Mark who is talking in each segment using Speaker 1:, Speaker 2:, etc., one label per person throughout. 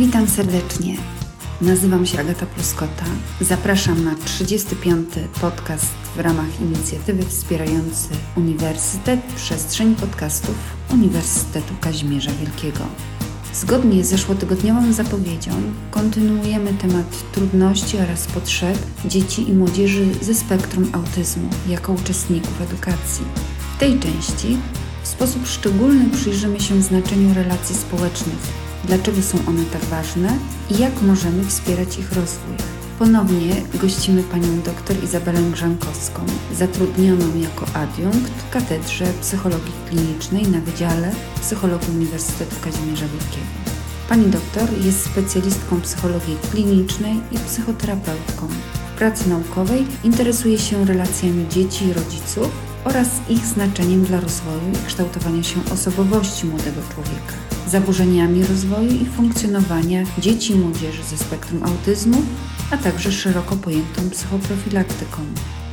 Speaker 1: Witam serdecznie. Nazywam się Agata Pluskota. Zapraszam na 35. podcast w ramach inicjatywy wspierający Uniwersytet Przestrzeń Podcastów Uniwersytetu Kazimierza Wielkiego. Zgodnie z zeszłotygodniową zapowiedzią kontynuujemy temat trudności oraz potrzeb dzieci i młodzieży ze spektrum autyzmu jako uczestników edukacji. W tej części w sposób szczególny przyjrzymy się znaczeniu relacji społecznych dlaczego są one tak ważne i jak możemy wspierać ich rozwój. Ponownie gościmy panią dr Izabelę Grzankowską, zatrudnioną jako adiunkt w Katedrze Psychologii Klinicznej na Wydziale Psychologii Uniwersytetu Kazimierza Wielkiego. Pani doktor jest specjalistką psychologii klinicznej i psychoterapeutką. W pracy naukowej interesuje się relacjami dzieci i rodziców oraz ich znaczeniem dla rozwoju i kształtowania się osobowości młodego człowieka zaburzeniami rozwoju i funkcjonowania dzieci i młodzieży ze spektrum autyzmu, a także szeroko pojętą psychoprofilaktyką.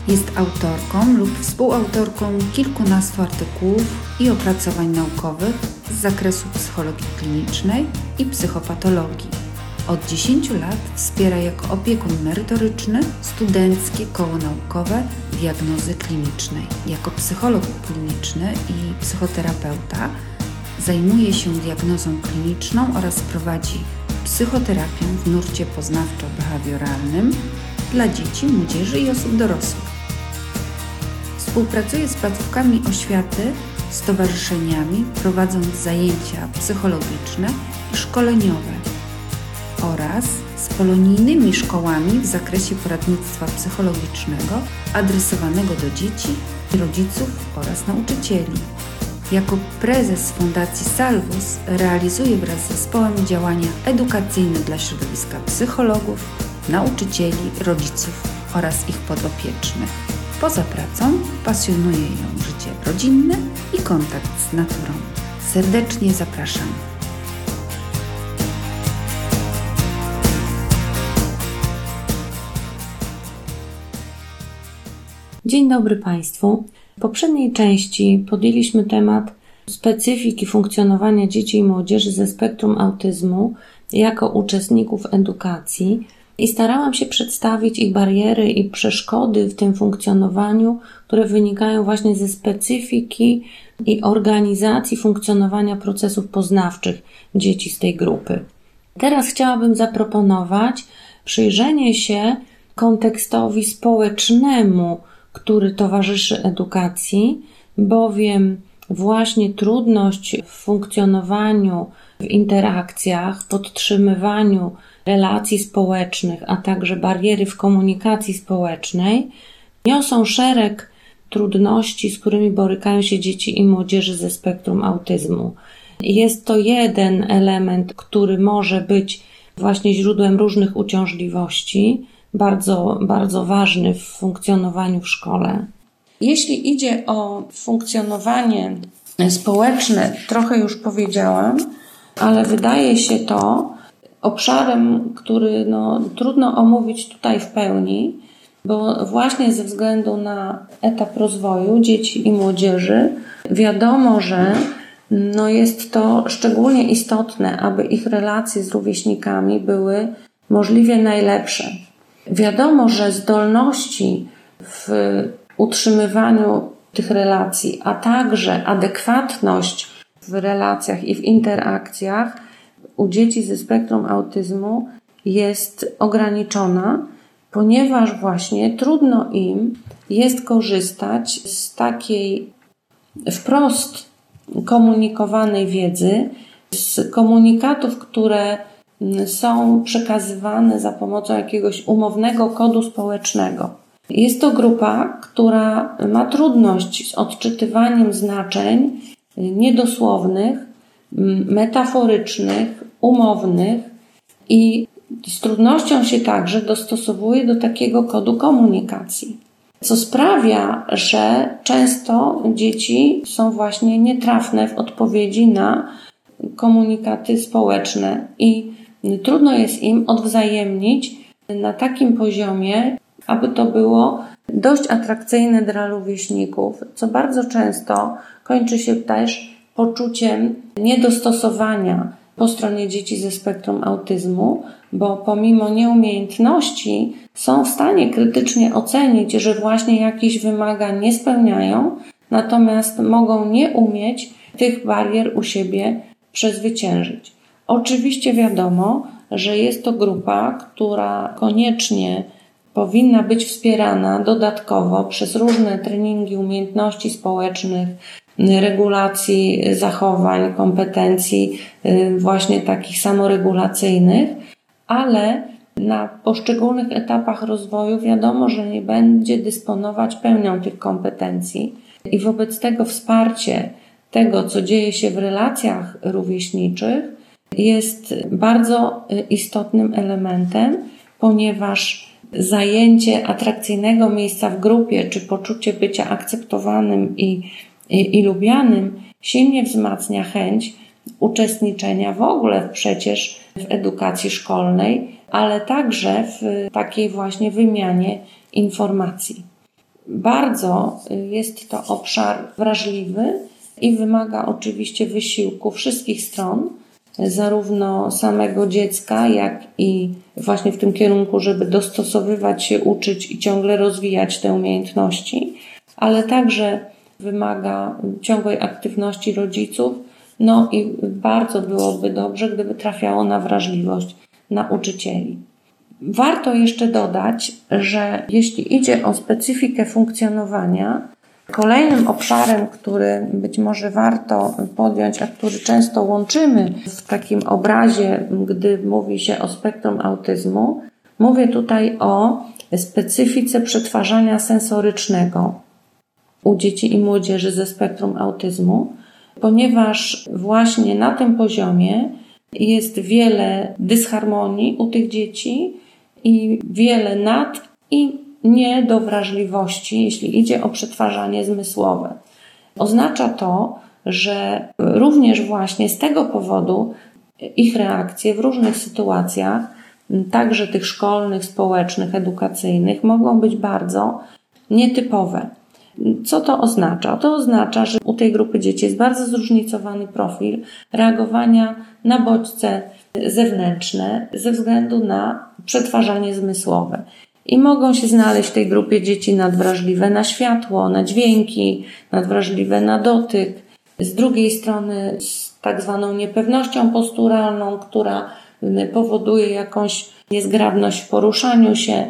Speaker 1: Jest autorką lub współautorką kilkunastu artykułów i opracowań naukowych z zakresu psychologii klinicznej i psychopatologii. Od 10 lat wspiera jako opiekun merytoryczny studenckie koło naukowe diagnozy klinicznej. Jako psycholog kliniczny i psychoterapeuta Zajmuje się diagnozą kliniczną oraz prowadzi psychoterapię w nurcie poznawczo-behawioralnym dla dzieci, młodzieży i osób dorosłych. Współpracuje z placówkami oświaty, stowarzyszeniami, prowadząc zajęcia psychologiczne i szkoleniowe oraz z polonijnymi szkołami w zakresie poradnictwa psychologicznego adresowanego do dzieci, rodziców oraz nauczycieli. Jako prezes Fundacji Salvus realizuje wraz z zespołem działania edukacyjne dla środowiska psychologów, nauczycieli, rodziców oraz ich podopiecznych. Poza pracą pasjonuje ją życie rodzinne i kontakt z naturą. Serdecznie zapraszam.
Speaker 2: Dzień dobry Państwu. W poprzedniej części podjęliśmy temat specyfiki funkcjonowania dzieci i młodzieży ze spektrum autyzmu jako uczestników edukacji i starałam się przedstawić ich bariery i przeszkody w tym funkcjonowaniu, które wynikają właśnie ze specyfiki i organizacji funkcjonowania procesów poznawczych dzieci z tej grupy. Teraz chciałabym zaproponować przyjrzenie się kontekstowi społecznemu który towarzyszy edukacji, bowiem właśnie trudność w funkcjonowaniu, w interakcjach, podtrzymywaniu relacji społecznych, a także bariery w komunikacji społecznej niosą szereg trudności, z którymi borykają się dzieci i młodzieży ze spektrum autyzmu. Jest to jeden element, który może być właśnie źródłem różnych uciążliwości, bardzo, bardzo ważny w funkcjonowaniu w szkole. Jeśli idzie o funkcjonowanie społeczne, trochę już powiedziałam, ale wydaje się to obszarem, który no, trudno omówić tutaj w pełni, bo właśnie ze względu na etap rozwoju dzieci i młodzieży wiadomo, że no jest to szczególnie istotne, aby ich relacje z rówieśnikami były możliwie najlepsze. Wiadomo, że zdolności w utrzymywaniu tych relacji, a także adekwatność w relacjach i w interakcjach u dzieci ze spektrum autyzmu jest ograniczona, ponieważ właśnie trudno im jest korzystać z takiej wprost komunikowanej wiedzy, z komunikatów, które są przekazywane za pomocą jakiegoś umownego kodu społecznego. Jest to grupa, która ma trudność z odczytywaniem znaczeń niedosłownych, metaforycznych, umownych i z trudnością się także dostosowuje do takiego kodu komunikacji. Co sprawia, że często dzieci są właśnie nietrafne w odpowiedzi na komunikaty społeczne i Trudno jest im odwzajemnić na takim poziomie, aby to było dość atrakcyjne dla rówieśników, co bardzo często kończy się też poczuciem niedostosowania po stronie dzieci ze spektrum autyzmu, bo pomimo nieumiejętności są w stanie krytycznie ocenić, że właśnie jakieś wymagań nie spełniają, natomiast mogą nie umieć tych barier u siebie przezwyciężyć. Oczywiście wiadomo, że jest to grupa, która koniecznie powinna być wspierana dodatkowo przez różne treningi umiejętności społecznych, regulacji zachowań, kompetencji, właśnie takich samoregulacyjnych, ale na poszczególnych etapach rozwoju wiadomo, że nie będzie dysponować pełnią tych kompetencji i wobec tego wsparcie tego, co dzieje się w relacjach rówieśniczych, jest bardzo y, istotnym elementem, ponieważ zajęcie atrakcyjnego miejsca w grupie, czy poczucie bycia akceptowanym i, i, i lubianym, silnie wzmacnia chęć uczestniczenia w ogóle przecież w edukacji szkolnej, ale także w takiej właśnie wymianie informacji. Bardzo jest to obszar wrażliwy i wymaga oczywiście wysiłku wszystkich stron, zarówno samego dziecka, jak i właśnie w tym kierunku, żeby dostosowywać się, uczyć i ciągle rozwijać te umiejętności, ale także wymaga ciągłej aktywności rodziców. No i bardzo byłoby dobrze, gdyby trafiało na wrażliwość nauczycieli. Warto jeszcze dodać, że jeśli idzie o specyfikę funkcjonowania, Kolejnym obszarem, który być może warto podjąć, a który często łączymy w takim obrazie, gdy mówi się o spektrum autyzmu, mówię tutaj o specyfice przetwarzania sensorycznego u dzieci i młodzieży ze spektrum autyzmu, ponieważ właśnie na tym poziomie jest wiele dysharmonii u tych dzieci i wiele nad i nie do wrażliwości, jeśli idzie o przetwarzanie zmysłowe. Oznacza to, że również właśnie z tego powodu ich reakcje w różnych sytuacjach, także tych szkolnych, społecznych, edukacyjnych, mogą być bardzo nietypowe. Co to oznacza? To oznacza, że u tej grupy dzieci jest bardzo zróżnicowany profil reagowania na bodźce zewnętrzne ze względu na przetwarzanie zmysłowe. I mogą się znaleźć w tej grupie dzieci nadwrażliwe na światło, na dźwięki, nadwrażliwe na dotyk. Z drugiej strony z tak zwaną niepewnością posturalną, która powoduje jakąś niezgrabność w poruszaniu się.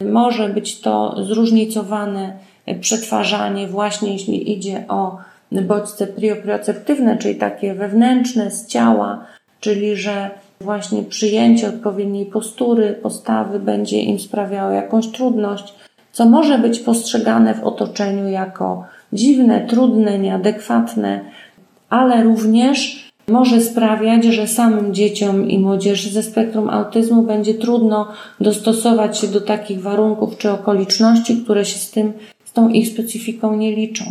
Speaker 2: Może być to zróżnicowane przetwarzanie właśnie jeśli idzie o bodźce prioprioceptywne, czyli takie wewnętrzne z ciała, czyli że właśnie przyjęcie odpowiedniej postury, postawy będzie im sprawiało jakąś trudność, co może być postrzegane w otoczeniu jako dziwne, trudne, nieadekwatne, ale również może sprawiać, że samym dzieciom i młodzieży ze spektrum autyzmu będzie trudno dostosować się do takich warunków czy okoliczności, które się z tym, z tą ich specyfiką nie liczą.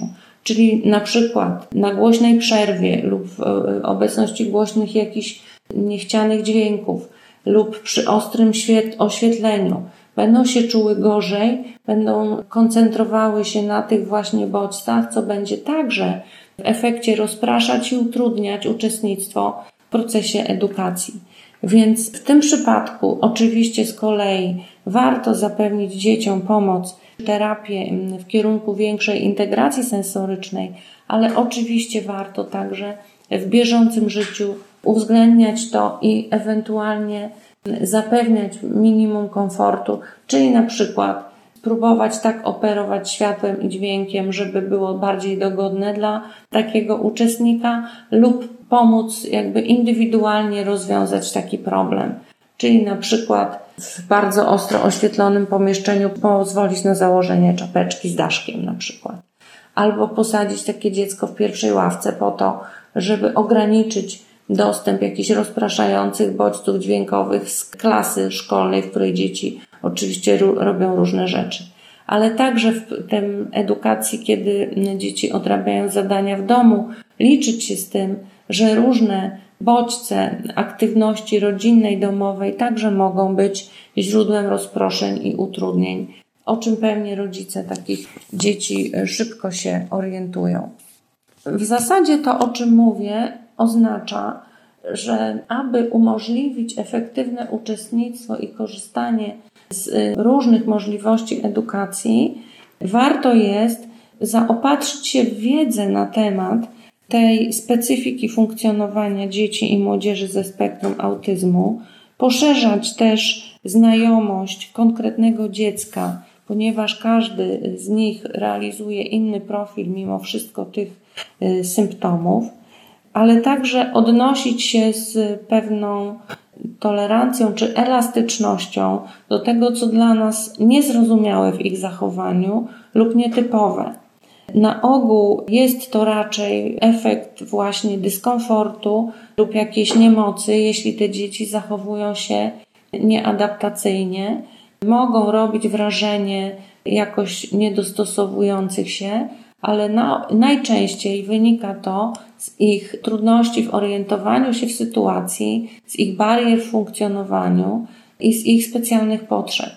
Speaker 2: Czyli na przykład na głośnej przerwie lub w obecności głośnych jakichś niechcianych dźwięków lub przy ostrym oświetleniu będą się czuły gorzej, będą koncentrowały się na tych właśnie bodźcach, co będzie także w efekcie rozpraszać i utrudniać uczestnictwo w procesie edukacji. Więc w tym przypadku oczywiście z kolei warto zapewnić dzieciom pomoc, terapię w kierunku większej integracji sensorycznej, ale oczywiście warto także w bieżącym życiu uwzględniać to i ewentualnie zapewniać minimum komfortu, czyli na przykład próbować tak operować światłem i dźwiękiem, żeby było bardziej dogodne dla takiego uczestnika, lub pomóc jakby indywidualnie rozwiązać taki problem. Czyli na przykład w bardzo ostro oświetlonym pomieszczeniu pozwolić na założenie czapeczki z daszkiem na przykład. Albo posadzić takie dziecko w pierwszej ławce po to, żeby ograniczyć dostęp jakichś rozpraszających bodźców dźwiękowych z klasy szkolnej, w której dzieci oczywiście robią różne rzeczy. Ale także w tym edukacji, kiedy dzieci odrabiają zadania w domu, liczyć się z tym, że różne bodźce aktywności rodzinnej, domowej także mogą być źródłem rozproszeń i utrudnień, o czym pewnie rodzice takich dzieci szybko się orientują. W zasadzie to, o czym mówię, oznacza, że aby umożliwić efektywne uczestnictwo i korzystanie z y, różnych możliwości edukacji, warto jest zaopatrzyć się w wiedzę na temat tej specyfiki funkcjonowania dzieci i młodzieży ze spektrum autyzmu, poszerzać też znajomość konkretnego dziecka, ponieważ każdy z nich realizuje inny profil mimo wszystko tych y, symptomów, ale także odnosić się z pewną tolerancją czy elastycznością do tego, co dla nas niezrozumiałe w ich zachowaniu lub nietypowe. Na ogół jest to raczej efekt właśnie dyskomfortu lub jakiejś niemocy, jeśli te dzieci zachowują się nieadaptacyjnie. Mogą robić wrażenie jakoś niedostosowujących się, ale na, najczęściej wynika to z ich trudności w orientowaniu się w sytuacji, z ich barier w funkcjonowaniu i z ich specjalnych potrzeb.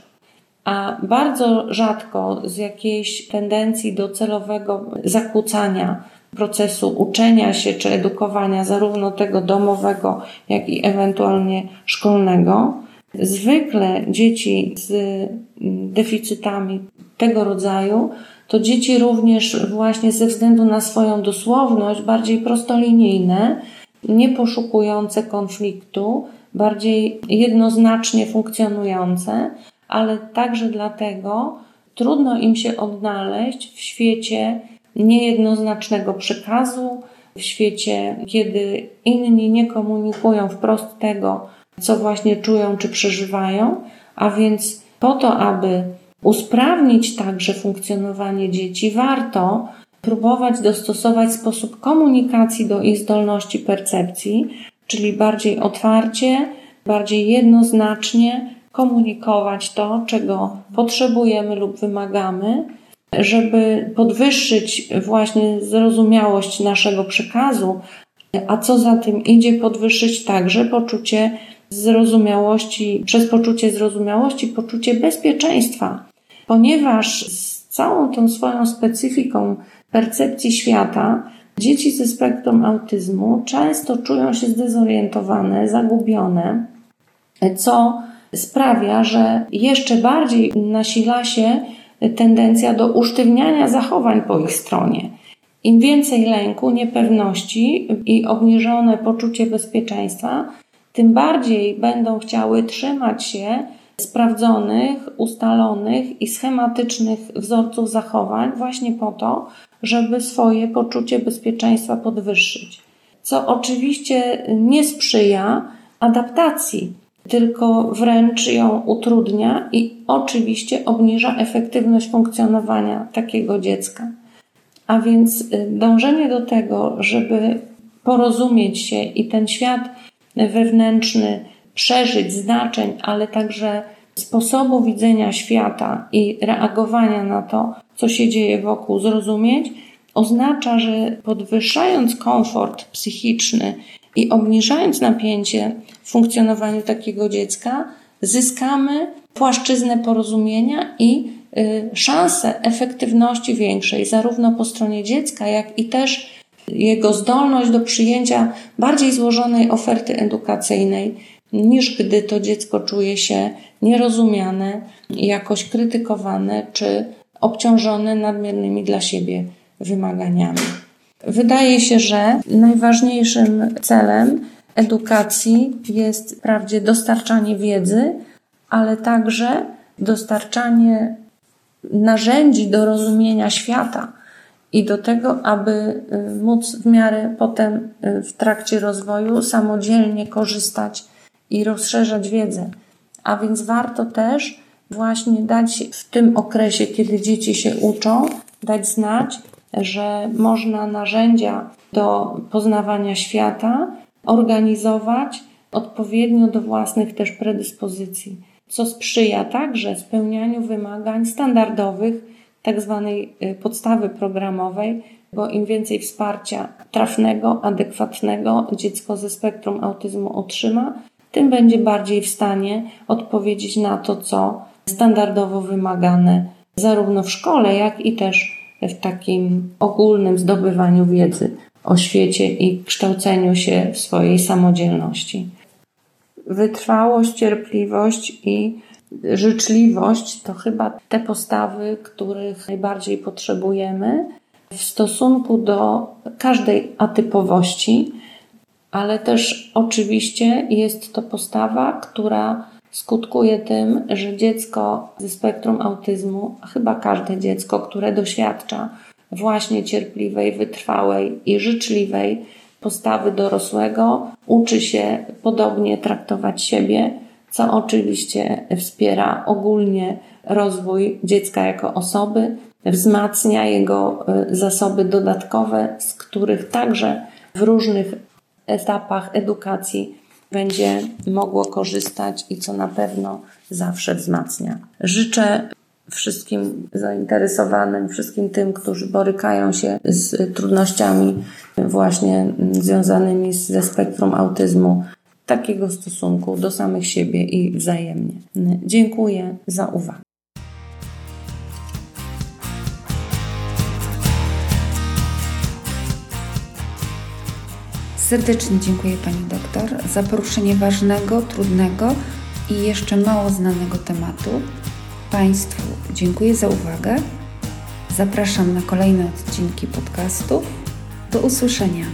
Speaker 2: A bardzo rzadko z jakiejś tendencji do celowego zakłócania procesu uczenia się czy edukowania, zarówno tego domowego, jak i ewentualnie szkolnego. Zwykle dzieci z deficytami tego rodzaju to dzieci również właśnie ze względu na swoją dosłowność bardziej prostolinijne, nie poszukujące konfliktu, bardziej jednoznacznie funkcjonujące, ale także dlatego trudno im się odnaleźć w świecie niejednoznacznego przekazu, w świecie, kiedy inni nie komunikują wprost tego, co właśnie czują czy przeżywają, a więc po to, aby usprawnić także funkcjonowanie dzieci, warto próbować dostosować sposób komunikacji do ich zdolności percepcji, czyli bardziej otwarcie, bardziej jednoznacznie komunikować to, czego potrzebujemy lub wymagamy, żeby podwyższyć właśnie zrozumiałość naszego przekazu, a co za tym idzie, podwyższyć także poczucie zrozumiałości, przez poczucie zrozumiałości, poczucie bezpieczeństwa ponieważ z całą tą swoją specyfiką percepcji świata dzieci ze spektrum autyzmu często czują się zdezorientowane, zagubione, co sprawia, że jeszcze bardziej nasila się tendencja do usztywniania zachowań po ich stronie. Im więcej lęku, niepewności i obniżone poczucie bezpieczeństwa, tym bardziej będą chciały trzymać się sprawdzonych, ustalonych i schematycznych wzorców zachowań, właśnie po to, żeby swoje poczucie bezpieczeństwa podwyższyć. Co oczywiście nie sprzyja adaptacji, tylko wręcz ją utrudnia i oczywiście obniża efektywność funkcjonowania takiego dziecka. A więc y, dążenie do tego, żeby porozumieć się i ten świat wewnętrzny przeżyć znaczeń, ale także sposobu widzenia świata i reagowania na to, co się dzieje wokół, zrozumieć, oznacza, że podwyższając komfort psychiczny i obniżając napięcie w funkcjonowaniu takiego dziecka, zyskamy płaszczyznę porozumienia i y, szansę efektywności większej, zarówno po stronie dziecka, jak i też jego zdolność do przyjęcia bardziej złożonej oferty edukacyjnej niż gdy to dziecko czuje się nierozumiane, jakoś krytykowane czy obciążone nadmiernymi dla siebie wymaganiami. Wydaje się, że najważniejszym celem edukacji jest wprawdzie dostarczanie wiedzy, ale także dostarczanie narzędzi do rozumienia świata i do tego, aby y, móc w miarę potem y, w trakcie rozwoju samodzielnie korzystać i rozszerzać wiedzę. A więc warto też właśnie dać w tym okresie, kiedy dzieci się uczą, dać znać, że można narzędzia do poznawania świata organizować odpowiednio do własnych też predyspozycji, co sprzyja także spełnianiu wymagań standardowych. Tak y, podstawy programowej, bo im więcej wsparcia trafnego, adekwatnego dziecko ze spektrum autyzmu otrzyma, tym będzie bardziej w stanie odpowiedzieć na to, co standardowo wymagane zarówno w szkole, jak i też w takim ogólnym zdobywaniu wiedzy o świecie i kształceniu się w swojej samodzielności. Wytrwałość, cierpliwość i życzliwość to chyba te postawy, których najbardziej potrzebujemy w stosunku do każdej atypowości, ale też oczywiście jest to postawa, która skutkuje tym, że dziecko ze spektrum autyzmu, chyba każde dziecko, które doświadcza właśnie cierpliwej, wytrwałej i życzliwej postawy dorosłego, uczy się podobnie traktować siebie, co oczywiście wspiera ogólnie rozwój dziecka jako osoby, wzmacnia jego y, zasoby dodatkowe, z których także w różnych etapach edukacji będzie mogło korzystać i co na pewno zawsze wzmacnia. Życzę wszystkim zainteresowanym, wszystkim tym, którzy borykają się z trudnościami właśnie związanymi ze spektrum autyzmu, takiego stosunku do samych siebie i wzajemnie. Dziękuję za uwagę.
Speaker 1: Serdecznie dziękuję Pani doktor za poruszenie ważnego, trudnego i jeszcze mało znanego tematu. Państwu dziękuję za uwagę. Zapraszam na kolejne odcinki podcastów. Do usłyszenia.